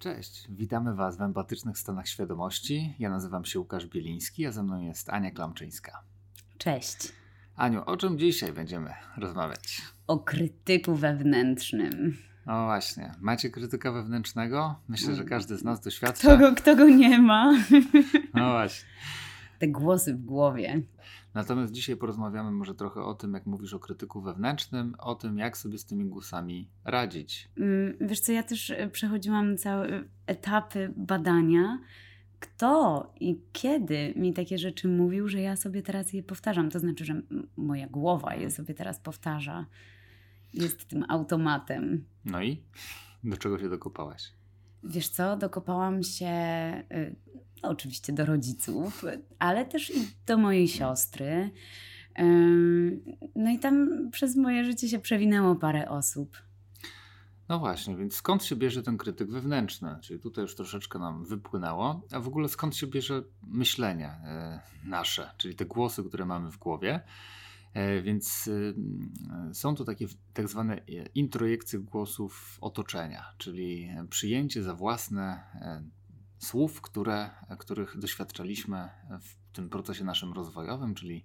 Cześć, witamy Was w empatycznych stanach świadomości. Ja nazywam się Łukasz Bieliński, a ze mną jest Ania Klamczyńska. Cześć. Aniu, o czym dzisiaj będziemy rozmawiać? O krytyku wewnętrznym. No właśnie, macie krytyka wewnętrznego? Myślę, że każdy z nas doświadcza. Kto go, kto go nie ma? No właśnie. Te głosy w głowie. Natomiast dzisiaj porozmawiamy może trochę o tym, jak mówisz o krytyku wewnętrznym, o tym, jak sobie z tymi głosami radzić. Mm, Wiesz co, ja też e, przechodziłam całe etapy badania. Kto i kiedy mi takie rzeczy mówił, że ja sobie teraz je powtarzam? To znaczy, że moja głowa je sobie teraz powtarza. Jest tym automatem. No i do czego się dokopałaś? Wiesz co, dokopałam się y, oczywiście do rodziców, ale też i do mojej siostry. Ym, No i tam przez moje życie się przewinęło parę osób. No właśnie, więc skąd się bierze ten krytyk wewnętrzny? Czyli tutaj już troszeczkę nam wypłynęło. A w ogóle skąd się bierze myślenie e, nasze, czyli te głosy, które mamy w głowie? E, Więc y, y, są to takie tak zwane e, introjekcje głosów otoczenia, czyli przyjęcie za własne e, słów, które, których doświadczaliśmy w tym procesie naszym rozwojowym, czyli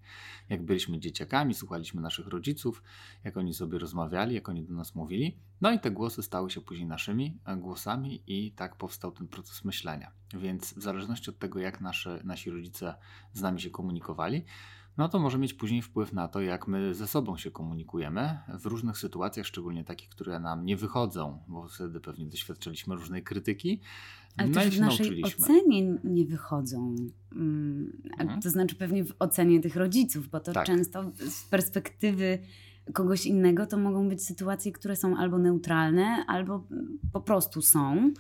jak byliśmy dzieciakami, słuchaliśmy naszych rodziców, jak oni sobie rozmawiali, jak oni do nas mówili. No i te głosy stały się później naszymi e, głosami i tak powstał ten proces myślenia. Więc w zależności od tego, jak nasze, nasi rodzice z nami się komunikowali, no to może mieć później wpływ na to, jak my ze sobą się komunikujemy w różnych sytuacjach, szczególnie takich, które nam nie wychodzą, bo wtedy pewnie doświadczyliśmy różnej krytyki. Ale no też w naszej nauczyliśmy. ocenie nie wychodzą. Mm, Mhm. To znaczy pewnie w ocenie tych rodziców, bo to Tak. często z perspektywy kogoś innego to mogą być sytuacje, które są albo neutralne, albo po prostu są.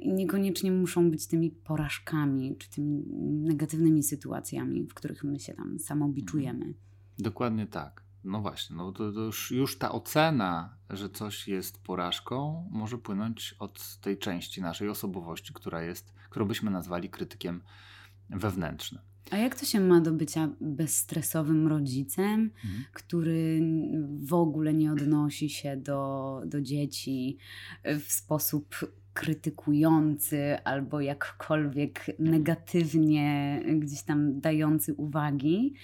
I Niekoniecznie muszą być tymi porażkami, czy tymi negatywnymi sytuacjami, w których my się tam samobiczujemy. Dokładnie tak. No właśnie, no to, to już, już ta ocena, że coś jest porażką, może płynąć od tej części naszej osobowości, która jest, którą byśmy nazwali krytykiem wewnętrznym. A jak to się ma do bycia bezstresowym rodzicem, który w ogóle nie odnosi się do, do dzieci w sposób krytykujący albo jakkolwiek negatywnie gdzieś tam dający uwagi?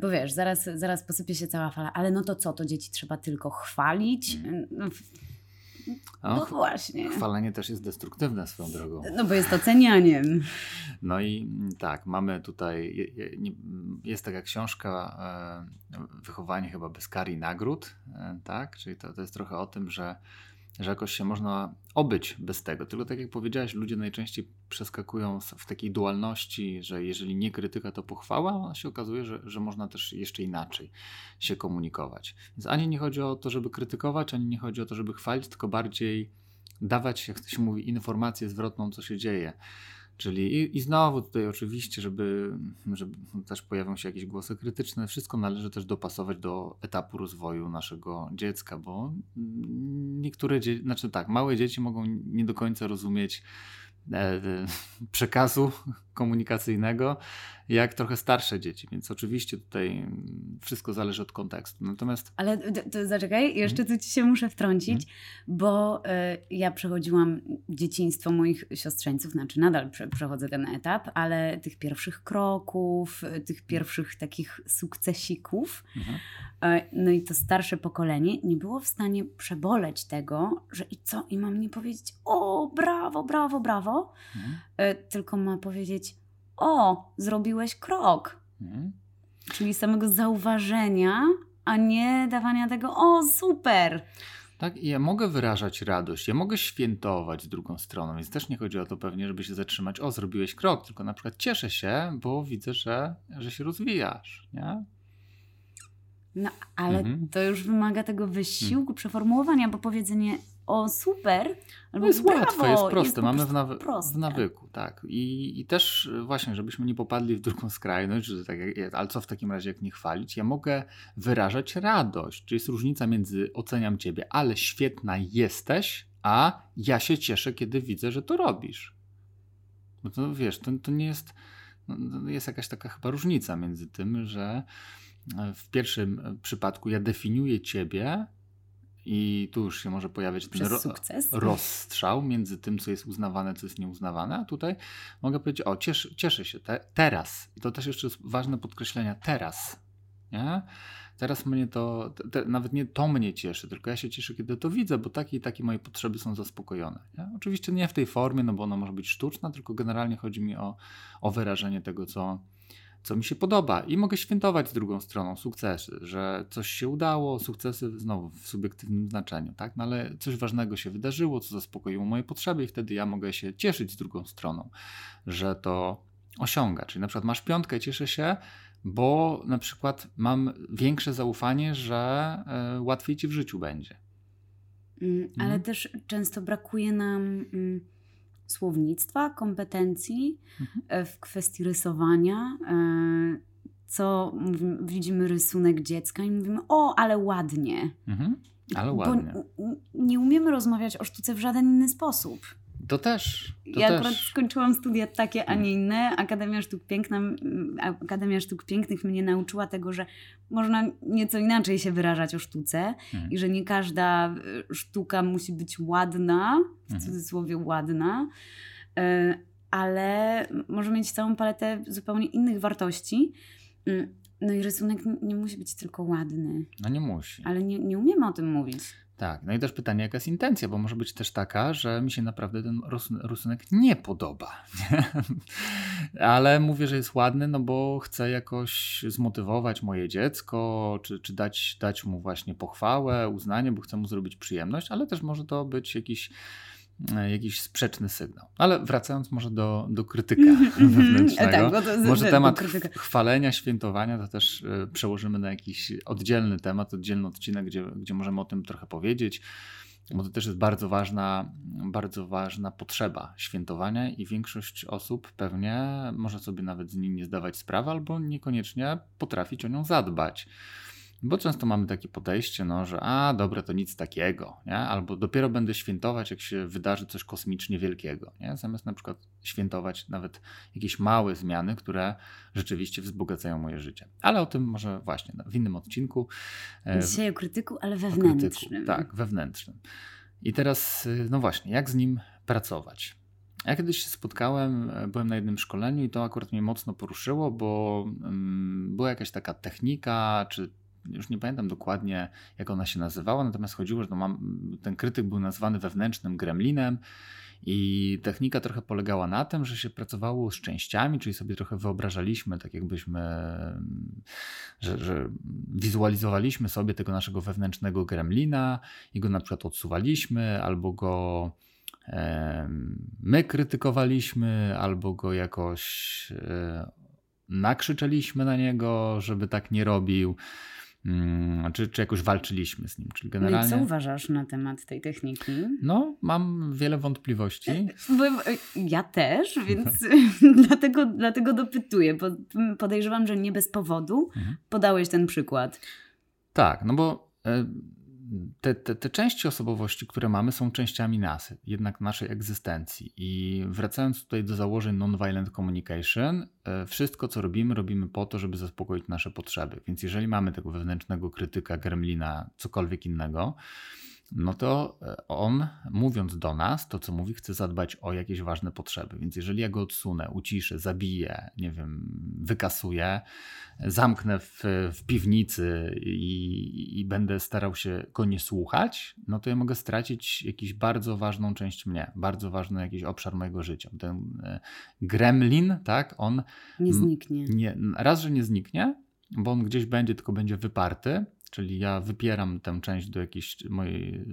Bo wiesz, zaraz, zaraz posypie się cała fala, ale no to co, to dzieci trzeba tylko chwalić? No, w- A no ch- właśnie. chwalenie też jest destruktywne swoją drogą. No bo jest ocenianiem. No i mm, tak, mamy tutaj, mm, jest taka książka e, Wychowanie chyba bez kar i nagród, e, tak? Czyli to, to jest trochę o tym, że, że jakoś się można obyć bez tego. Tylko tak jak powiedziałeś, ludzie najczęściej przeskakują w takiej dualności, że jeżeli nie krytyka, to pochwała, a się okazuje, że, że można też jeszcze inaczej się komunikować. Więc ani nie chodzi o to, żeby krytykować, ani nie chodzi o to, żeby chwalić, tylko bardziej dawać, jak to się mówi, informację zwrotną, co się dzieje. Czyli i, i znowu tutaj oczywiście, żeby, żeby też pojawią się jakieś głosy krytyczne, wszystko należy też dopasować do etapu rozwoju naszego dziecka, bo niektóre dzieci, znaczy tak, małe dzieci mogą nie do końca rozumieć e, e, przekazu komunikacyjnego, jak trochę starsze dzieci, więc oczywiście tutaj wszystko zależy od kontekstu. Natomiast Ale to, zaczekaj, jeszcze tu ci się muszę wtrącić, bo y, ja przechodziłam dzieciństwo moich siostrzeńców, znaczy nadal prze, przechodzę ten etap, ale tych pierwszych kroków, y, tych pierwszych takich sukcesików, mhm. y, no i to starsze pokolenie nie było w stanie przeboleć tego, że i co, i mam nie powiedzieć, o, brawo, brawo, brawo, Mhm. y, tylko ma powiedzieć, o, zrobiłeś krok. Mhm. Czyli samego zauważenia, a nie dawania tego, o super. Tak, ja mogę wyrażać radość, ja mogę świętować drugą stroną, więc też nie chodzi o to pewnie, żeby się zatrzymać, o zrobiłeś krok, tylko na przykład cieszę się, bo widzę, że, że się rozwijasz, nie? No, ale Mhm. to już wymaga tego wysiłku, przeformułowania, bo powiedzenie o super, albo No jest brawo, łatwe, jest proste, po mamy w, nawy- proste. w nawyku, tak. I, I też y, właśnie, żebyśmy nie popadli w drugą skrajność, że tak jak, ale co w takim razie, jak nie chwalić? Ja mogę wyrażać radość, czyli jest różnica między oceniam ciebie, ale świetna jesteś, a ja się cieszę, kiedy widzę, że to robisz. Bo to wiesz, to, to nie jest, no, no, jest jakaś taka chyba różnica między tym, że e, w pierwszym e, przypadku ja definiuję ciebie i tu już się może pojawiać ten ro rozstrzał między tym, co jest uznawane, co jest nieuznawane. A tutaj mogę powiedzieć, o, cieszę, cieszę się te, teraz. I to też jeszcze jest ważne podkreślenia, teraz. Nie? Teraz mnie to, te, nawet nie to mnie cieszy, tylko ja się cieszę, kiedy to widzę, bo takie i takie moje potrzeby są zaspokojone. Nie? Oczywiście nie w tej formie, no bo ona może być sztuczna, tylko generalnie chodzi mi o, o wyrażenie tego, co, co mi się podoba i mogę świętować z drugą stroną sukcesy, że coś się udało, sukcesy znowu w subiektywnym znaczeniu, tak? No ale coś ważnego się wydarzyło, co zaspokoiło moje potrzeby i wtedy ja mogę się cieszyć z drugą stroną, że to osiąga. Czyli na przykład masz piątkę, cieszę się, bo na przykład mam większe zaufanie, że y, łatwiej ci w życiu będzie. Mm, ale mhm. też często brakuje nam mm, słownictwa, kompetencji mhm. E, w kwestii rysowania. E, co mówimy, widzimy rysunek dziecka i mówimy, o, ale ładnie. Mhm. Ale ładnie. Bo nie umiemy rozmawiać o sztuce w żaden inny sposób. To też. To ja też. akurat skończyłam studia takie, a nie inne. Akademia Sztuk, Piękna, Akademia Sztuk Pięknych mnie nauczyła tego, że można nieco inaczej się wyrażać o sztuce hmm. i że nie każda e, sztuka musi być ładna, w hmm. cudzysłowie ładna, e, ale może mieć całą paletę zupełnie innych wartości. Mm, no i rysunek nie musi być tylko ładny. No nie musi. Ale nie, nie umiemy o tym mówić. Tak, no i też pytanie, jaka jest intencja, bo może być też taka, że mi się naprawdę ten rysunek nie podoba. Ale mówię, że jest ładny, no bo chcę jakoś zmotywować moje dziecko, czy, czy dać, dać mu właśnie pochwałę, uznanie, bo chcę mu zrobić przyjemność, ale też może to być jakiś jakiś sprzeczny sygnał. Ale wracając może do, do krytyka wewnętrznego, tak, to, może temat chwalenia, świętowania to też e, przełożymy na jakiś oddzielny temat, oddzielny odcinek, gdzie, gdzie możemy o tym trochę powiedzieć, bo to też jest bardzo ważna, bardzo ważna potrzeba świętowania i większość osób pewnie może sobie nawet z niej nie zdawać sprawy albo niekoniecznie potrafić o nią zadbać. Bo często mamy takie podejście, no, że a dobra, to nic takiego, nie? albo dopiero będę świętować, jak się wydarzy coś kosmicznie wielkiego, nie? zamiast na przykład świętować nawet jakieś małe zmiany, które rzeczywiście wzbogacają moje życie. Ale o tym może właśnie w innym odcinku. E, Dzisiaj o krytyku, ale wewnętrznym. Krytyku, tak, wewnętrznym. I teraz, y, no właśnie, jak z nim pracować? Ja kiedyś się spotkałem, e, byłem na jednym szkoleniu i to akurat mnie mocno poruszyło, bo um, była jakaś taka technika, czy już nie pamiętam dokładnie, jak ona się nazywała, natomiast chodziło, że mam, ten krytyk był nazwany wewnętrznym gremlinem. I technika trochę polegała na tym, że się pracowało z częściami, czyli sobie trochę wyobrażaliśmy, tak jakbyśmy, że, że wizualizowaliśmy sobie tego naszego wewnętrznego gremlina i go na przykład odsuwaliśmy, albo go my krytykowaliśmy, albo go jakoś e, nakrzyczeliśmy na niego, żeby tak nie robił. Hmm, czy, czy jakoś walczyliśmy z nim? Czyli generalnie... No i co uważasz na temat tej techniki? No, mam wiele wątpliwości. E, ja też, więc dlatego, dlatego dopytuję. Bo podejrzewam, że nie bez powodu mhm. podałeś ten przykład. Tak, no bo e, te, te, te części osobowości, które mamy, są częściami nas, jednak naszej egzystencji. I wracając tutaj do założeń nonviolent communication, e, wszystko co robimy, robimy po to, żeby zaspokoić nasze potrzeby. Więc jeżeli mamy tego wewnętrznego krytyka, gremlina, cokolwiek innego, no to e, on, mówiąc do nas, to co mówi, chce zadbać o jakieś ważne potrzeby. Więc jeżeli ja go odsunę, uciszę, zabiję, nie wiem, wykasuję, zamknę w, w piwnicy i, i, będę starał się go nie słuchać, no to ja mogę stracić jakąś bardzo ważną część mnie, bardzo ważny jakiś obszar mojego życia. Ten e, gremlin, tak, on. Nie zniknie. Nie, raz, że nie zniknie, bo on gdzieś będzie, tylko będzie wyparty, Czyli ja wypieram tę część do jakiejś mojej,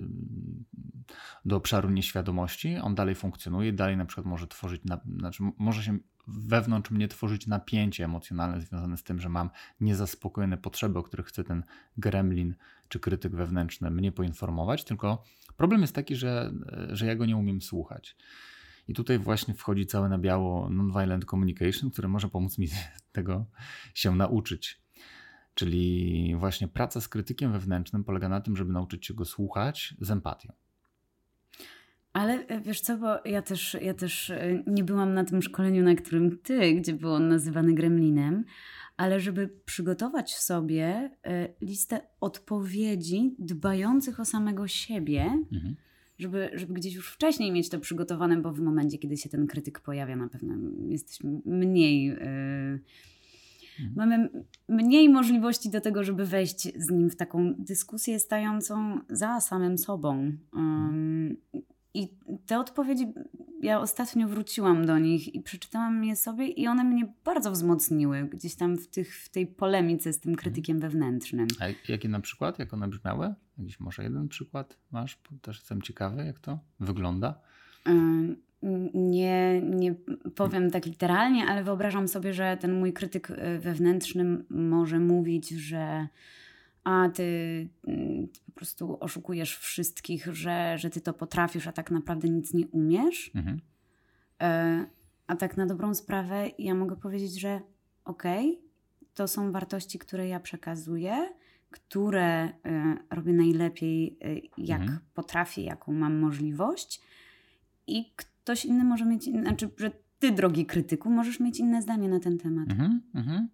do obszaru nieświadomości, on dalej funkcjonuje, dalej na przykład może tworzyć, znaczy może się wewnątrz mnie tworzyć napięcie emocjonalne związane z tym, że mam niezaspokojone potrzeby, o których chce ten gremlin czy krytyk wewnętrzny mnie poinformować, tylko problem jest taki, że, że ja go nie umiem słuchać. I tutaj właśnie wchodzi całe na biało nonviolent communication, które może pomóc mi tego się nauczyć. Czyli właśnie praca z krytykiem wewnętrznym polega na tym, żeby nauczyć się go słuchać z empatią. Ale e, wiesz co, bo ja też, ja też e, nie byłam na tym szkoleniu, na którym ty, gdzie był on nazywany gremlinem, ale żeby przygotować w sobie y, listę odpowiedzi dbających o samego siebie, mhm. żeby, żeby gdzieś już wcześniej mieć to przygotowane, bo w momencie, kiedy się ten krytyk pojawia, na pewno jesteśmy mniej. Y, Mhm. Mamy mniej możliwości do tego, żeby wejść z nim w taką dyskusję stającą za samym sobą. Um, I te odpowiedzi, ja ostatnio wróciłam do nich i przeczytałam je sobie, i one mnie bardzo wzmocniły gdzieś tam w, tych, w tej polemice z tym mhm. krytykiem wewnętrznym. A jakie na przykład, jak one brzmiały? Jakiś może jeden przykład masz? Też jestem ciekawy, jak to wygląda. Um, nie, nie powiem tak literalnie, ale wyobrażam sobie, że ten mój krytyk y, wewnętrzny może mówić, że a ty, ty, po prostu oszukujesz wszystkich, że, że ty to potrafisz, a tak naprawdę nic nie umiesz. Mhm. E, a tak na dobrą sprawę ja mogę powiedzieć, że okej, okay, to są wartości, które ja przekazuję, które y, robię najlepiej, y, jak mhm. potrafię, jaką mam możliwość i ktoś inny może mieć, znaczy, że ty, drogi krytyku, możesz mieć inne zdanie na ten temat. Mhm, mhm.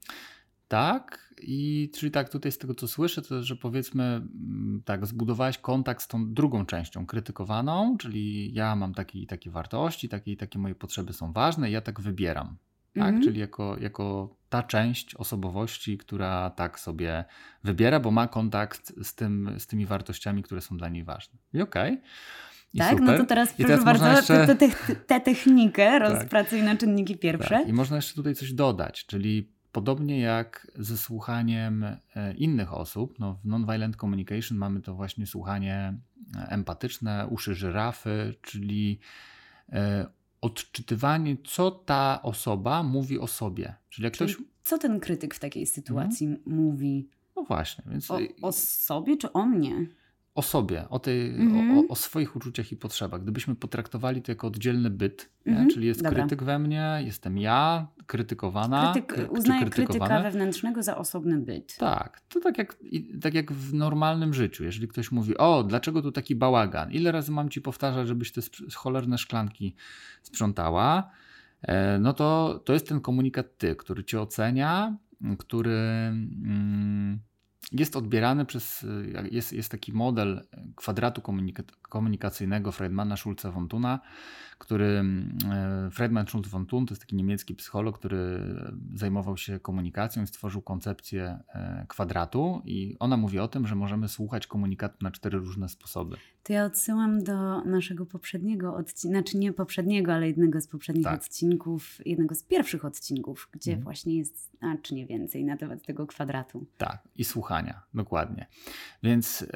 Tak, i czyli tak tutaj z tego co słyszę, to że powiedzmy mm, tak, zbudowałeś kontakt z tą drugą częścią krytykowaną, czyli ja mam takie takie wartości, takie takie moje potrzeby są ważne, ja tak wybieram. Tak? Mhm. Czyli jako, jako ta część osobowości, która tak sobie wybiera, bo ma kontakt z, tym, z tymi wartościami, które są dla niej ważne. I okej. Okay. I tak, super. no to teraz I proszę teraz bardzo, jeszcze... tę te, te, te technikę tak. rozpracuj na czynniki pierwsze. Tak. I można jeszcze tutaj coś dodać, czyli podobnie jak ze słuchaniem e, innych osób, no w Nonviolent Communication mamy to właśnie słuchanie e, empatyczne, uszy żyrafy, czyli e, odczytywanie, co ta osoba mówi o sobie. Czyli jak czyli ktoś... Co ten krytyk w takiej sytuacji mhm. mówi? No właśnie. Więc... O, o sobie czy o mnie? O sobie, o, tej, o, o, swoich uczuciach i potrzebach. Gdybyśmy potraktowali to jako oddzielny byt, mm-hmm. czyli jest Dobra. krytyk we mnie, jestem ja, krytykowana. Krytyk, kry, uznaję krytyka wewnętrznego za osobny byt. Tak, to tak jak, tak jak w normalnym życiu. Jeżeli ktoś mówi, o, dlaczego tu taki bałagan? Ile razy mam ci powtarzać, żebyś te cholerne szklanki sprzątała? E, no to, to jest ten komunikat ty, który cię ocenia, który... Mm, jest odbierany przez, jest, jest taki model kwadratu komunika komunikacyjnego Friedmana Thuna, który mm, e, Friedman Thun to jest taki niemiecki psycholog, który zajmował się komunikacją i stworzył koncepcję e, kwadratu i ona mówi o tym, że możemy słuchać komunikatu na cztery różne sposoby. To ja odsyłam do naszego poprzedniego odcinka, znaczy nie poprzedniego, ale jednego z poprzednich tak. odcinków, jednego z pierwszych odcinków, gdzie mhm. właśnie jest, a czy nie więcej, na temat tego kwadratu. Tak, i słuchania, dokładnie. Więc y,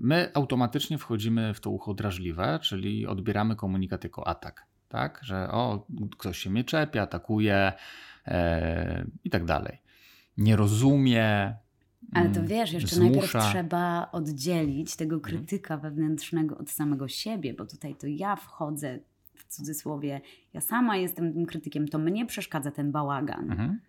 my automatycznie wchodzimy w to ucho drażliwe, czyli odbieramy komunikat jako atak, tak, że o, ktoś się mnie czepia, atakuje y, i tak dalej. Nie rozumie, ale to mm, wiesz, jeszcze zmusza. najpierw trzeba oddzielić tego mhm. krytyka wewnętrznego od samego siebie, bo tutaj to ja wchodzę w cudzysłowie, ja sama jestem tym krytykiem, to mnie przeszkadza ten bałagan. Mhm.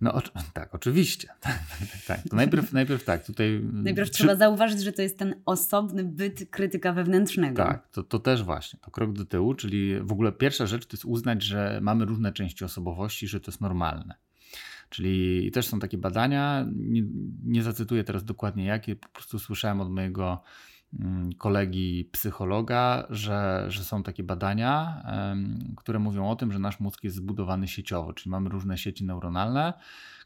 No o, tak, oczywiście. Tak, tak. To najpierw, najpierw tak, tutaj... Najpierw trzeba zauważyć, że to jest ten osobny byt krytyka wewnętrznego. Tak, to, to też właśnie, to krok do tyłu, czyli w ogóle pierwsza rzecz to jest uznać, że mamy różne części osobowości, że to jest normalne. Czyli też są takie badania, nie, nie zacytuję teraz dokładnie jakie, po prostu słyszałem od mojego mm, kolegi psychologa, że, że są takie badania, które mówią o tym, że nasz mózg jest zbudowany sieciowo, czyli mamy różne sieci neuronalne,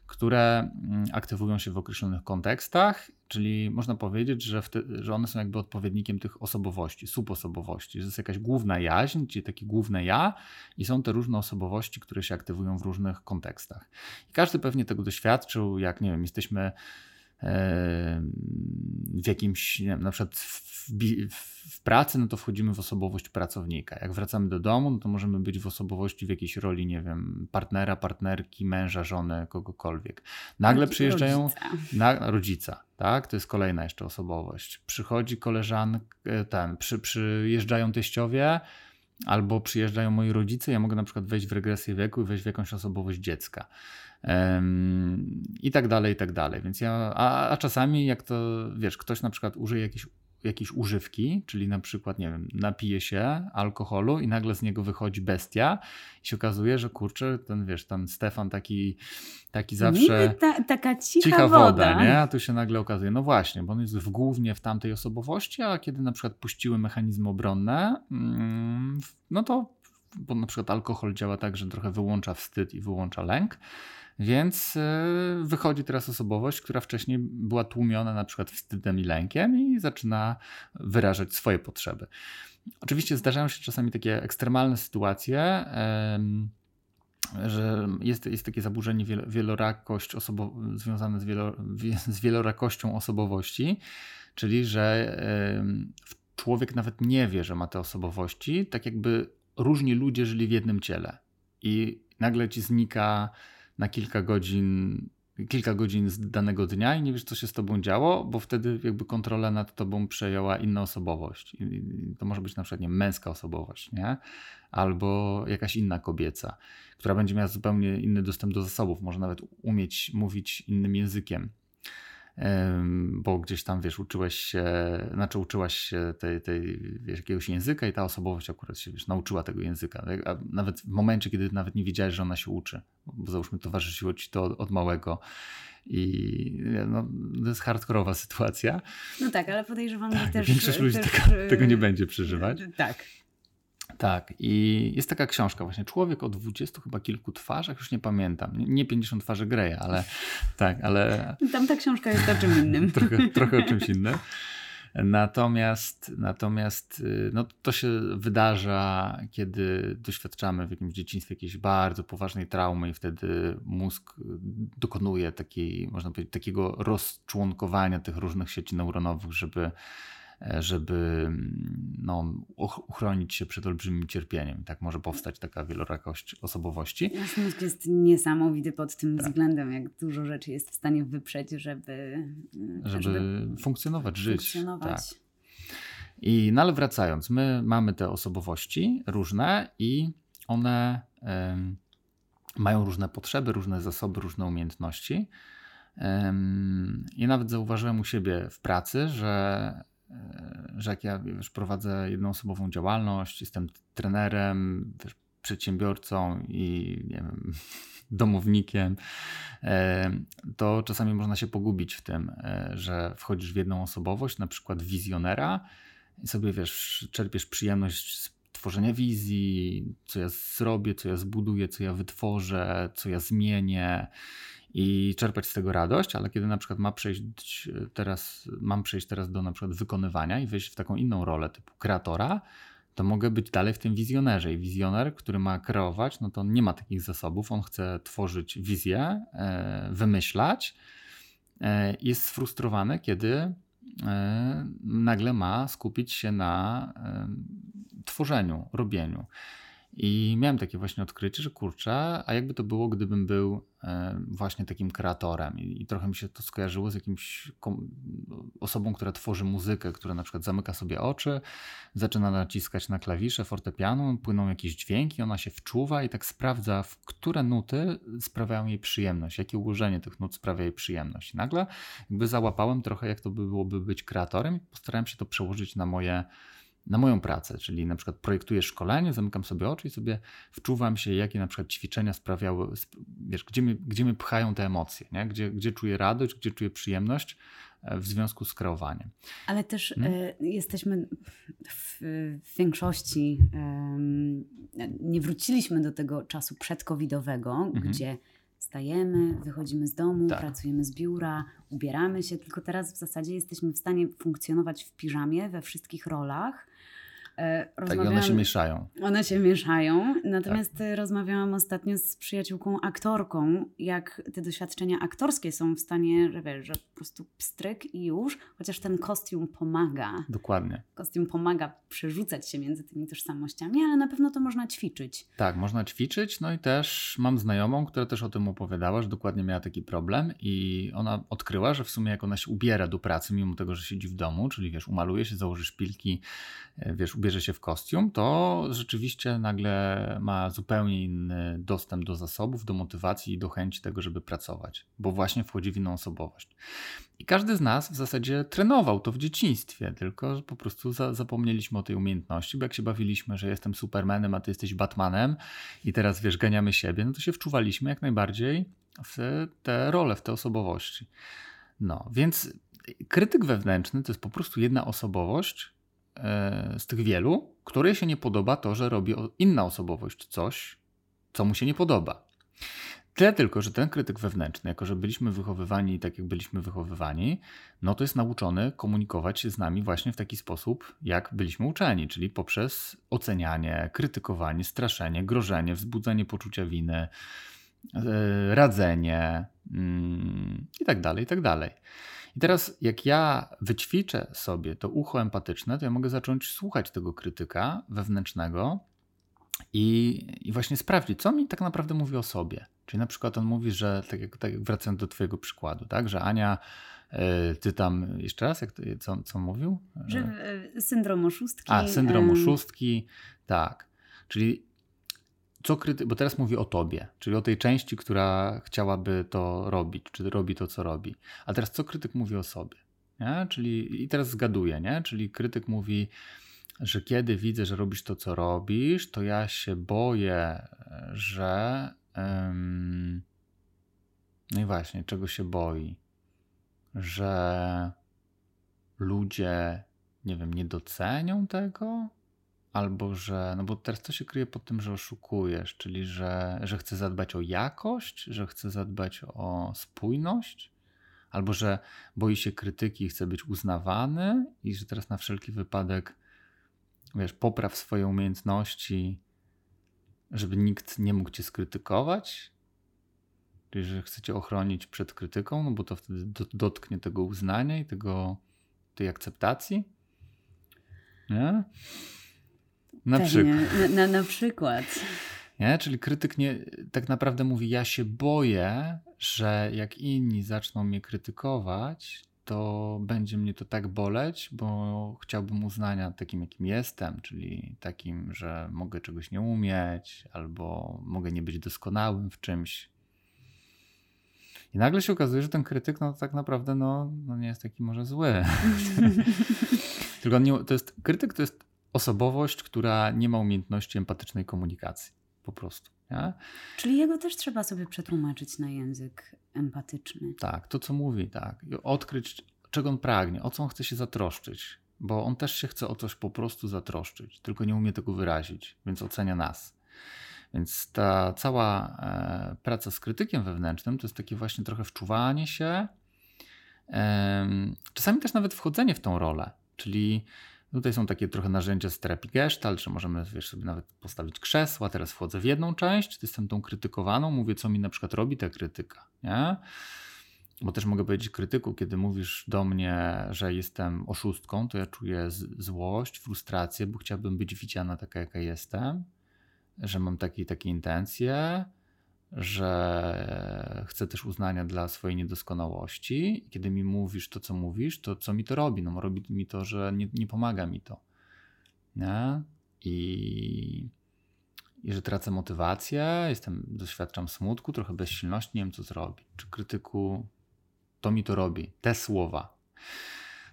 które mm, aktywują się w określonych kontekstach, czyli można powiedzieć, że, że one są jakby odpowiednikiem tych osobowości, subosobowości, że jest jakaś główna jaźń, czyli takie główne ja i są te różne osobowości, które się aktywują w różnych kontekstach. I każdy pewnie tego doświadczył, jak nie wiem, jesteśmy w jakimś, nie wiem, na przykład w, w, pracy, no to wchodzimy w osobowość pracownika. Jak wracamy do domu, no to możemy być w osobowości w jakiejś roli, nie wiem, partnera, partnerki, męża, żony, kogokolwiek. Nagle przyjeżdżają rodzica. Na, rodzica, tak? To jest kolejna jeszcze osobowość. Przychodzi koleżanka, ten, przy, przyjeżdżają teściowie, albo przyjeżdżają moi rodzice, ja mogę na przykład wejść w regresję wieku i wejść w jakąś osobowość dziecka. Um, I tak dalej, i tak dalej. Więc ja, a, a czasami jak to, wiesz, ktoś na przykład użyje jakiejś jakieś używki, czyli na przykład, nie wiem, napije się alkoholu i nagle z niego wychodzi bestia i się okazuje, że kurczę, ten wiesz, ten Stefan taki, taki zawsze... Ta, taka cicha, cicha woda. woda, nie? A tu się nagle okazuje, no właśnie, bo on jest w, głównie w tamtej osobowości, a kiedy na przykład puściły mechanizmy obronne, mm, no to bo na przykład alkohol działa tak, że trochę wyłącza wstyd i wyłącza lęk, więc e, wychodzi teraz osobowość, która wcześniej była tłumiona na przykład wstydem i lękiem i zaczyna wyrażać swoje potrzeby. Oczywiście zdarzają się czasami takie ekstremalne sytuacje, że jest, jest takie zaburzenie wielorakość osobo- związane z, wielo, z wielorakością osobowości, czyli że człowiek nawet nie wie, że ma te osobowości, tak jakby różni ludzie żyli w jednym ciele i nagle ci znika na kilka godzin, kilka godzin z danego dnia i nie wiesz, co się z tobą działo, bo wtedy jakby kontrolę nad tobą przejęła inna osobowość. I to może być na przykład nie, męska osobowość, nie? albo jakaś inna kobieca, która będzie miała zupełnie inny dostęp do zasobów, może nawet umieć mówić innym językiem bo gdzieś tam, wiesz, uczyłeś się, znaczy uczyłaś się tej, tej, wiesz, jakiegoś języka i ta osobowość akurat się, wiesz, nauczyła tego języka. A nawet w momencie, kiedy nawet nie wiedziałeś, że ona się uczy, bo załóżmy towarzyszyło ci to od, od małego. I no, to jest hardkorowa sytuacja. No tak, ale podejrzewam, tak, że też... Większość ludzi też, tego, tego nie będzie przeżywać. Tak. Tak, i jest taka książka właśnie, Człowiek o dwudziestu chyba kilku twarzach, już nie pamiętam, nie 50 twarzy Greya, ale tak, ale... Tam ta książka jest o czym innym. trochę, trochę o czymś innym. Natomiast, natomiast y, no, to się wydarza, kiedy doświadczamy w jakimś dzieciństwie jakiejś bardzo poważnej traumy i wtedy mózg dokonuje takiej, można powiedzieć, takiego rozczłonkowania tych różnych sieci neuronowych, żeby żeby mm, no, uchronić się przed olbrzymim cierpieniem. Tak może powstać taka wielorakość osobowości. Nasz mózg jest niesamowity pod tym tak. względem, jak dużo rzeczy jest w stanie wyprzeć, żeby, e, żeby, żeby funkcjonować, żyć. Funkcjonować. Tak. I no ale wracając, my mamy te osobowości różne i one y, mają różne potrzeby, różne zasoby, różne umiejętności. I nawet zauważyłem u siebie w pracy, że E, że jak ja wiesz, prowadzę jednoosobową działalność, jestem trenerem, wiesz, przedsiębiorcą i nie wiem, domownikiem, e, to czasami można się pogubić w tym, e, że wchodzisz w jedną osobowość, na przykład wizjonera i sobie wiesz, czerpiesz przyjemność z tworzenia wizji, co ja zrobię, co ja zbuduję, co ja wytworzę, co ja zmienię i czerpać z tego radość, ale kiedy na przykład ma przejść teraz, mam przejść teraz do na przykład wykonywania i wejść w taką inną rolę typu kreatora, to mogę być dalej w tym wizjonerze. I wizjoner, który ma kreować, no to on nie ma takich zasobów, on chce tworzyć wizję, e, wymyślać. E, jest sfrustrowany, kiedy e, nagle ma skupić się na tworzeniu, robieniu. I miałem takie właśnie odkrycie, że kurczę, a jakby to było, gdybym był e, właśnie takim kreatorem. I, trochę mi się to skojarzyło z jakimś osobą, która tworzy muzykę, która na przykład zamyka sobie oczy, zaczyna naciskać na klawisze fortepianu, płyną jakieś dźwięki, ona się wczuwa i tak sprawdza, w które nuty sprawiają jej przyjemność, jakie ułożenie tych nut sprawia jej przyjemność. I nagle jakby załapałem trochę, jak to by byłoby być kreatorem i postarałem się to przełożyć na moje na moją pracę, czyli na przykład projektuję szkolenie, zamykam sobie oczy i sobie wczuwam się, jakie na przykład ćwiczenia sprawiały, wiesz, gdzie mnie, gdzie mnie pchają te emocje, nie? Gdzie, gdzie czuję radość, gdzie czuję przyjemność e, w związku z kreowaniem. Ale też hmm? y, jesteśmy w, w większości, y, nie wróciliśmy do tego czasu przedcovidowego, mhm. gdzie Wstajemy, wychodzimy z domu, tak. pracujemy z biura, ubieramy się, tylko teraz w zasadzie jesteśmy w stanie funkcjonować w piżamie we wszystkich rolach tak, one się mieszają. One się mieszają. Natomiast tak. rozmawiałam ostatnio z przyjaciółką aktorką, jak te doświadczenia aktorskie są w stanie, że wiesz, że po prostu pstryk i już, chociaż ten kostium pomaga. Dokładnie. Kostium pomaga przerzucać się między tymi tożsamościami, ale na pewno to można ćwiczyć. Tak, można ćwiczyć. No i też mam znajomą, która też o tym opowiadała, że dokładnie miała taki problem i ona odkryła, że w sumie jak ona się ubiera do pracy, mimo tego, że siedzi w domu, czyli wiesz, umaluje się, założy szpilki, e, wiesz, ubierze się w kostium, to rzeczywiście nagle ma zupełnie inny dostęp do zasobów, do motywacji i do chęci tego, żeby pracować, bo właśnie wchodzi w inną osobowość. I każdy z nas w zasadzie trenował to w dzieciństwie, tylko po prostu za, zapomnieliśmy o tej umiejętności, bo jak się bawiliśmy, że jestem Supermanem, a ty jesteś Batmanem i teraz wiesz, ganiamy siebie, no to się wczuwaliśmy jak najbardziej w te role, w te osobowości. No, więc krytyk wewnętrzny to jest po prostu jedna osobowość z tych wielu, której się nie podoba to, że robi inna osobowość coś, co mu się nie podoba. Tyle tylko, że ten krytyk wewnętrzny, jako że byliśmy wychowywani tak, jak byliśmy wychowywani, no to jest nauczony komunikować się z nami właśnie w taki sposób, jak byliśmy uczeni, czyli poprzez ocenianie, krytykowanie, straszenie, grożenie, wzbudzanie poczucia winy, e, radzenie mm, i tak i teraz, jak ja wyćwiczę sobie to ucho empatyczne, to ja mogę zacząć słuchać tego krytyka wewnętrznego i, i właśnie sprawdzić, co mi tak naprawdę mówi o sobie. Czyli na przykład on mówi, że tak jak, tak jak wracając do Twojego przykładu, tak, że Ania, e, ty tam jeszcze raz, jak co, co mówił? Że e, syndrom oszustki. A, syndrom oszustki, tak. Czyli co kryty... bo teraz mówi o tobie, czyli o tej części, która chciałaby to robić, czy robi to, co robi. A teraz co krytyk mówi o sobie? Nie? Czyli i teraz zgaduję, nie? Czyli krytyk mówi, że kiedy widzę, że robisz to, co robisz, to ja się boję, że. Um... No i właśnie, czego się boi? Że ludzie, nie wiem, nie docenią tego? Albo że, no bo teraz to się kryje pod tym, że oszukujesz, czyli że, że chce zadbać o jakość, że chce zadbać o spójność, albo że boi się krytyki i chce być uznawany i że teraz na wszelki wypadek, wiesz, popraw swoje umiejętności, żeby nikt nie mógł cię skrytykować, czyli że chcecie ochronić przed krytyką, no bo to wtedy dotknie tego uznania i tego, tej akceptacji. Nie? Na tak, przykład. Na, na, na, przykład. Nie? Czyli krytyk nie, tak naprawdę mówi: Ja się boję, że jak inni zaczną mnie krytykować, to będzie mnie to tak boleć, bo chciałbym uznania takim, jakim jestem, czyli takim, że mogę czegoś nie umieć, albo mogę nie być doskonałym w czymś. I nagle się okazuje, że ten krytyk, no tak naprawdę, no, no nie jest taki może zły. Tylko nie, to jest, krytyk to jest osobowość, która nie ma umiejętności empatycznej komunikacji. Po prostu. Nie? Czyli jego też trzeba sobie przetłumaczyć na język empatyczny. Tak, to co mówi, tak. Odkryć, czego on pragnie, o co on chce się zatroszczyć. Bo on też się chce o coś po prostu zatroszczyć, tylko nie umie tego wyrazić, więc ocenia nas. Więc ta cała e, praca z krytykiem wewnętrznym to jest takie właśnie trochę wczuwanie się, e, czasami też nawet wchodzenie w tą rolę, czyli Tutaj są takie trochę narzędzia z terapii gestalt, że możemy wiesz, sobie nawet postawić krzesła. Teraz wchodzę w jedną część, jestem tą krytykowaną, mówię, co mi na przykład robi ta krytyka. Nie? Bo też mogę powiedzieć krytyku, kiedy mówisz do mnie, że jestem oszustką, to ja czuję złość, frustrację, bo chciałbym być widziana taka, jaka jestem, że mam takie takie intencje, że chcę też uznania dla swojej niedoskonałości. Kiedy mi mówisz to, co mówisz, to co mi to robi? No, robi mi to, że nie, nie pomaga mi to. Nie? I, I że tracę motywację, jestem, doświadczam smutku, trochę bezsilności, nie wiem co zrobić. Czy krytyku to mi to robi? Te słowa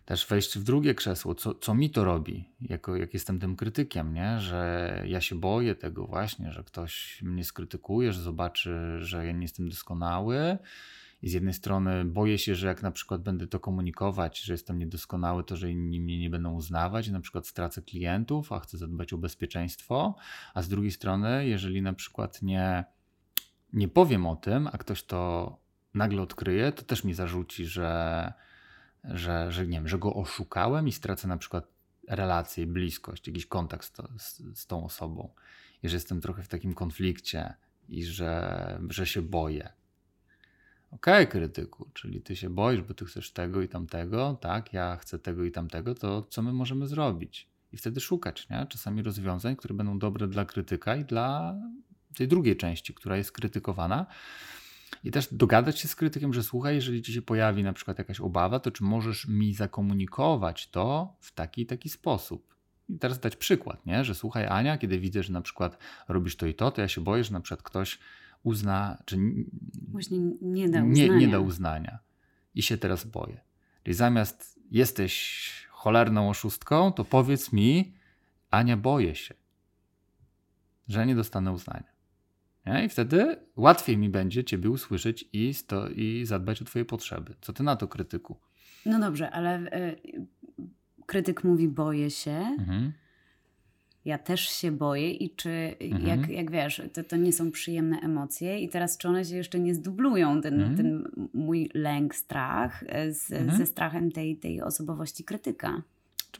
też wejść w drugie krzesło, co, co mi to robi, jako, jak jestem tym krytykiem, nie? że ja się boję tego właśnie, że ktoś mnie skrytykuje, że zobaczy, że ja nie jestem doskonały. I z jednej strony boję się, że jak na przykład będę to komunikować, że jestem niedoskonały, to że inni mnie nie będą uznawać, na przykład stracę klientów, a chcę zadbać o bezpieczeństwo. A z drugiej strony, jeżeli na przykład nie, nie powiem o tym, a ktoś to nagle odkryje, to też mi zarzuci, że, że, że nie wiem, że go oszukałem i stracę na przykład relację, bliskość, jakiś kontakt z, to, z, z tą osobą i że jestem trochę w takim konflikcie i że, że się boję. Okej, okay, krytyku, czyli ty się boisz, bo ty chcesz tego i tamtego, tak, ja chcę tego i tamtego, to co my możemy zrobić? I wtedy szukać, nie? Czasami rozwiązań, które będą dobre dla krytyka i dla tej drugiej części, która jest krytykowana, i też dogadać się z krytykiem, że słuchaj, jeżeli ci się pojawi na przykład jakaś obawa, to czy możesz mi zakomunikować to w taki taki sposób. i teraz dać przykład, nie? że słuchaj Ania, kiedy widzę, że na przykład robisz to i to, to ja się boję, że na przykład ktoś uzna, czy Właśnie nie da uznania. Nie, nie da uznania. I się teraz boję. Czyli zamiast jesteś cholerną oszustką, to powiedz mi, Ania, boję się, że nie dostanę uznania. Nie? I wtedy łatwiej mi będzie Ciebie usłyszeć i, sto, i zadbać o Twoje potrzeby. Co Ty na to, krytyku? No dobrze, ale y, krytyk mówi boję się. Mhm. Ja też się boję i czy, mhm. jak, jak wiesz, to, to nie są przyjemne emocje i teraz czy one się jeszcze nie zdublują, ten, mhm. ten mój lęk, strach e, z, mhm. ze strachem tej, tej osobowości krytyka.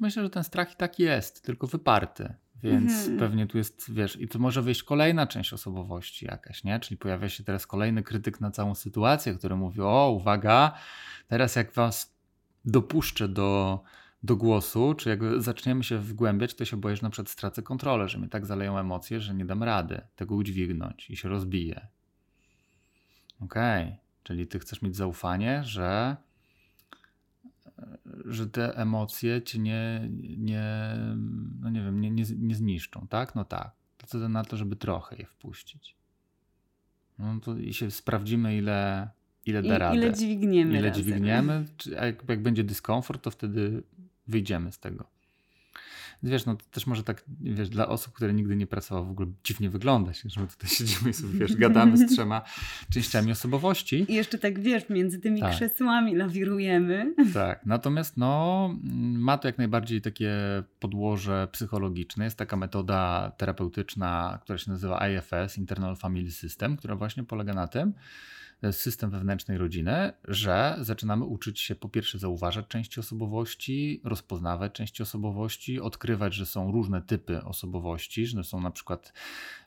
Myślę, że ten strach i tak jest, tylko wyparty. Więc mhm. pewnie tu jest, wiesz, i tu może wyjść kolejna część osobowości jakaś, nie? Czyli pojawia się teraz kolejny krytyk na całą sytuację, który mówi: O, uwaga, teraz jak was dopuszczę do, do głosu, czy jak zaczniemy się wgłębiać, to się boję, że na przykład stracę kontrolę, że mnie tak zaleją emocje, że nie dam rady tego udźwignąć i się rozbiję. Okej, okay. czyli ty chcesz mieć zaufanie, że że te emocje cię nie, nie no nie wiem, nie, nie, nie zniszczą, tak? No tak. To co na to, żeby trochę je wpuścić. No to i się sprawdzimy, ile, ile da I, radę. Ile dźwigniemy. Ile razem. dźwigniemy. A jak, jak będzie dyskomfort, to wtedy wyjdziemy z tego wiesz, no to też może tak, wiesz, dla osób, które nigdy nie pracowały, w ogóle dziwnie wygląda się, że my tutaj siedzimy i sobie, wiesz, gadamy z trzema częściami osobowości. I jeszcze tak, wiesz, między tymi tak. krzesłami lawirujemy. Tak, natomiast no, ma to jak najbardziej takie podłoże psychologiczne. Jest taka metoda terapeutyczna, która się nazywa IFS, Internal Family System, która właśnie polega na tym, system wewnętrznej rodziny, że zaczynamy uczyć się po pierwsze zauważać części osobowości, rozpoznawać części osobowości, odkrywać, że są różne typy osobowości, że są na przykład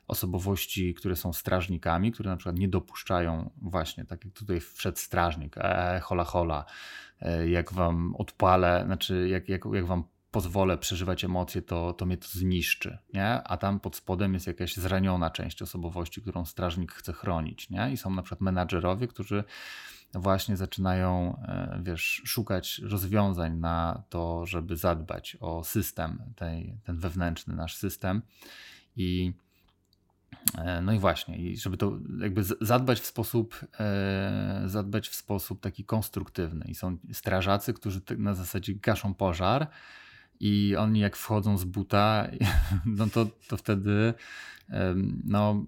osobowości, które są strażnikami, które na przykład nie dopuszczają właśnie, tak jak tutaj wszedł strażnik, e, hola hola, e, jak wam odpalę, znaczy jak, jak, jak wam pozwolę przeżywać emocje, to, to mnie to zniszczy, nie? A tam pod spodem jest jakaś zraniona część osobowości, którą strażnik chce chronić, nie? I są na przykład menadżerowie, którzy właśnie zaczynają, e, wiesz, szukać rozwiązań na to, żeby zadbać o system, tej, ten wewnętrzny nasz system i e, no i właśnie, i żeby to jakby zadbać w sposób, e, zadbać w sposób taki konstruktywny. I są strażacy, którzy na zasadzie gaszą pożar, i oni jak wchodzą z buta, no to, to wtedy no,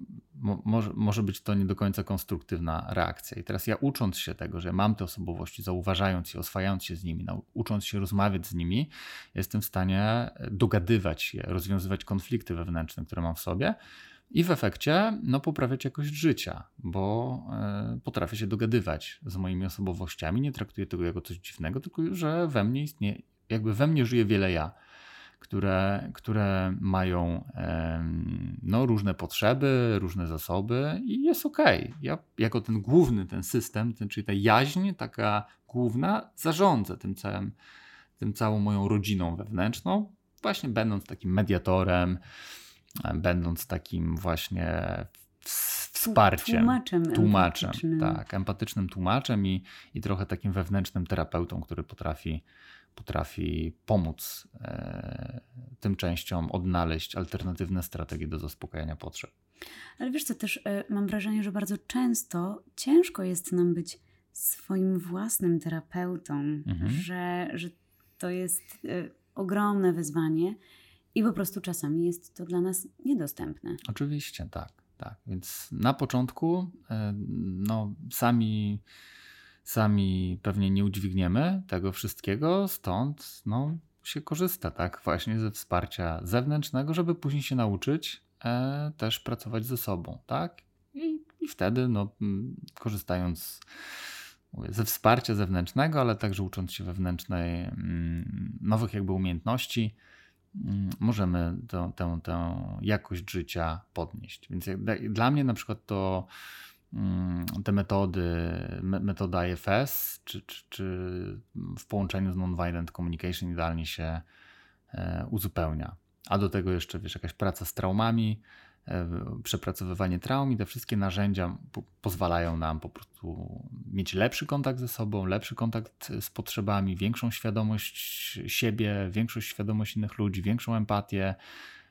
może, może być to nie do końca konstruktywna reakcja. I teraz ja ucząc się tego, że mam te osobowości, zauważając je, oswajając się z nimi, no, ucząc się rozmawiać z nimi, jestem w stanie dogadywać się, rozwiązywać konflikty wewnętrzne, które mam w sobie. I w efekcie no, poprawiać jakość życia, bo y, potrafię się dogadywać z moimi osobowościami. Nie traktuję tego jako coś dziwnego, tylko że we mnie istnieje jakby we mnie żyje wiele ja, które, które mają no, różne potrzeby, różne zasoby i jest okej. Okay. Ja jako ten główny, ten system, ten, czyli ta jaźń taka główna, zarządzę tym całym, tym całą moją rodziną wewnętrzną, właśnie będąc takim mediatorem, będąc takim właśnie wsparciem. Tłumaczem. Tłumaczem, empatycznym. tak. Empatycznym tłumaczem i, i trochę takim wewnętrznym terapeutą, który potrafi potrafi pomóc e, tym częściom odnaleźć alternatywne strategie do zaspokajania potrzeb. Ale wiesz co, też e, mam wrażenie, że bardzo często ciężko jest nam być swoim własnym terapeutą, mhm. że, że to jest e, ogromne wyzwanie i po prostu czasami jest to dla nas niedostępne. Oczywiście, tak. tak. Więc na początku no, sami sami pewnie nie udźwigniemy tego wszystkiego, stąd no, się korzysta tak właśnie ze wsparcia zewnętrznego, żeby później się nauczyć e, też pracować ze sobą, tak? I, i wtedy no, korzystając mówię, ze wsparcia zewnętrznego, ale także ucząc się wewnętrznej mm, nowych jakby umiejętności, mm, możemy tę, tę, jakość życia podnieść. Więc dla mnie na przykład to te metody, metoda IFS, czy, czy, czy w połączeniu z nonviolent communication idealnie się e, uzupełnia. A do tego jeszcze wiesz, jakaś praca z traumami, przepracowywanie traum i te wszystkie narzędzia po pozwalają nam po prostu mieć lepszy kontakt ze sobą, lepszy kontakt z potrzebami, większą świadomość siebie, większą świadomość innych ludzi, większą empatię,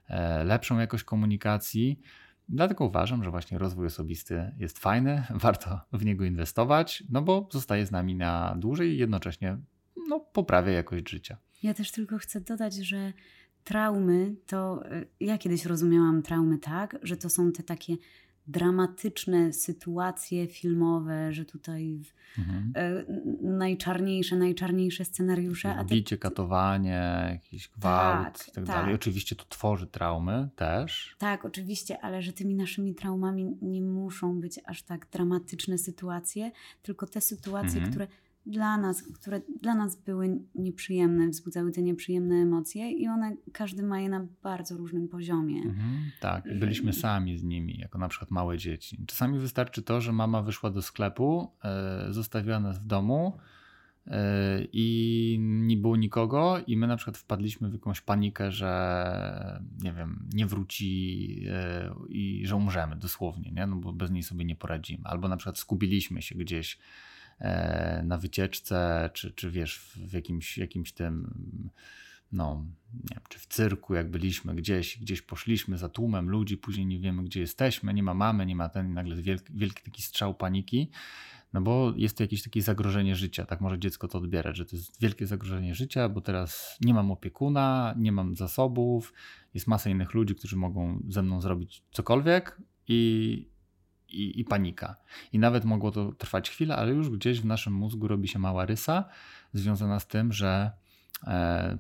e, lepszą jakość komunikacji. Dlatego uważam, że właśnie rozwój osobisty jest fajny, warto w niego inwestować, no bo zostaje z nami na dłużej i jednocześnie no, poprawia jakość życia. Ja też tylko chcę dodać, że traumy to y, ja kiedyś rozumiałam traumy tak, że to są te takie dramatyczne sytuacje filmowe, że tutaj mhm. y, najczarniejsze, najczarniejsze scenariusze. Bicie, katowanie, jakiś gwałt tak, i tak, tak dalej. Oczywiście to tworzy traumy też. Tak, oczywiście, ale że tymi naszymi traumami nie muszą być aż tak dramatyczne sytuacje, tylko te sytuacje, mhm. które dla nas, które dla nas były nieprzyjemne, wzbudzały te nieprzyjemne emocje i one, każdy ma je na bardzo różnym poziomie. Mhm, tak, byliśmy sami z nimi, jako na przykład małe dzieci. Czasami wystarczy to, że mama wyszła do sklepu, e, zostawiła nas w domu e, i nie było nikogo i my na przykład wpadliśmy w jakąś panikę, że nie wiem, nie wróci e, i że umrzemy dosłownie, nie? No bo bez niej sobie nie poradzimy. Albo na przykład skubiliśmy się gdzieś na wycieczce, czy, czy wiesz, w jakimś, jakimś tym, no, nie wiem, czy w cyrku, jak byliśmy gdzieś, gdzieś poszliśmy za tłumem ludzi, później nie wiemy, gdzie jesteśmy, nie ma mamy, nie ma ten, nagle wielki, wielki taki strzał paniki, no bo jest to jakieś takie zagrożenie życia, tak może dziecko to odbierać, że to jest wielkie zagrożenie życia, bo teraz nie mam opiekuna, nie mam zasobów, jest masa innych ludzi, którzy mogą ze mną zrobić cokolwiek i i, i panika. I nawet mogło to trwać chwilę, ale już gdzieś w naszym mózgu robi się mała rysa związana z tym, że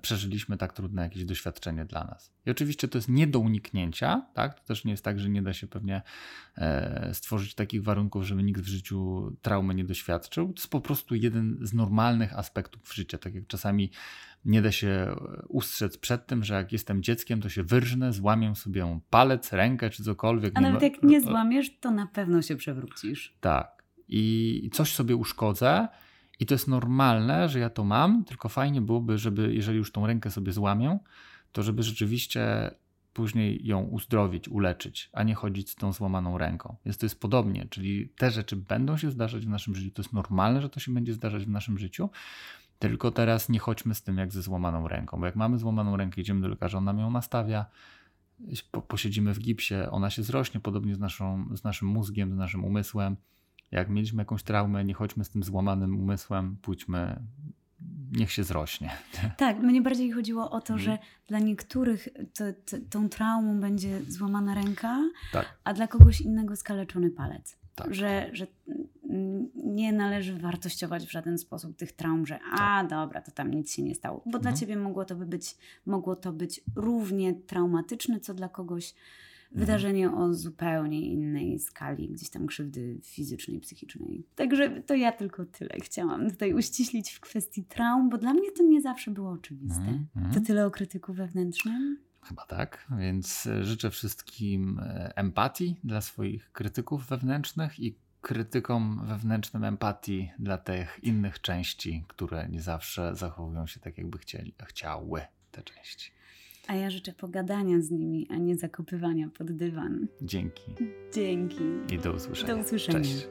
przeżyliśmy tak trudne jakieś doświadczenie dla nas. I oczywiście to jest nie do uniknięcia, tak? To też nie jest tak, że nie da się pewnie e, stworzyć takich warunków, żeby nikt w życiu traumy nie doświadczył. To jest po prostu jeden z normalnych aspektów życia. Tak jak czasami nie da się e, ustrzec przed tym, że jak jestem dzieckiem, to się wyrżnę, złamię sobie palec, rękę czy cokolwiek. A nawet jak nie złamiesz, to na pewno się przewrócisz. Tak. I coś sobie uszkodzę. I to jest normalne, że ja to mam, tylko fajnie byłoby, żeby, jeżeli już tą rękę sobie złamię, to żeby rzeczywiście później ją uzdrowić, uleczyć, a nie chodzić z tą złamaną ręką. Więc to jest podobnie, czyli te rzeczy będą się zdarzać w naszym życiu. To jest normalne, że to się będzie zdarzać w naszym życiu, tylko teraz nie chodźmy z tym jak ze złamaną ręką, bo jak mamy złamaną rękę, idziemy do lekarza, on nam ją nastawia, posiedzimy w gipsie, ona się zrośnie, podobnie z, naszą, z naszym mózgiem, z naszym umysłem. Jak mieliśmy jakąś traumę, nie chodźmy z tym złamanym umysłem, pójdźmy, niech się zrośnie. Tak, mnie bardziej chodziło o to, mhm. że dla niektórych tą traumą będzie złamana ręka, tak. a dla kogoś innego skaleczony palec. Tak. Że, że nie należy wartościować w żaden sposób tych traum, że a tak. dobra, to tam nic się nie stało. Bo mhm. dla ciebie mogło to, by być, mogło to być równie traumatyczne, co dla kogoś mhm. Wydarzenie o zupełnie innej skali, gdzieś tam krzywdy fizycznej, psychicznej. Także to ja tylko tyle chciałam tutaj uściślić w kwestii traum, bo dla mnie to nie zawsze było oczywiste. Mhm. To tyle o krytyku wewnętrznym. Chyba tak, więc życzę wszystkim e, empatii dla swoich krytyków wewnętrznych i krytykom wewnętrznym empatii dla tych innych części, które nie zawsze zachowują się tak, jakby chcieli, chciały te części. A ja życzę pogadania z nimi, a nie zakopywania pod dywan. Dzięki. Dzięki. I do usłyszenia. Do usłyszenia. Cześć.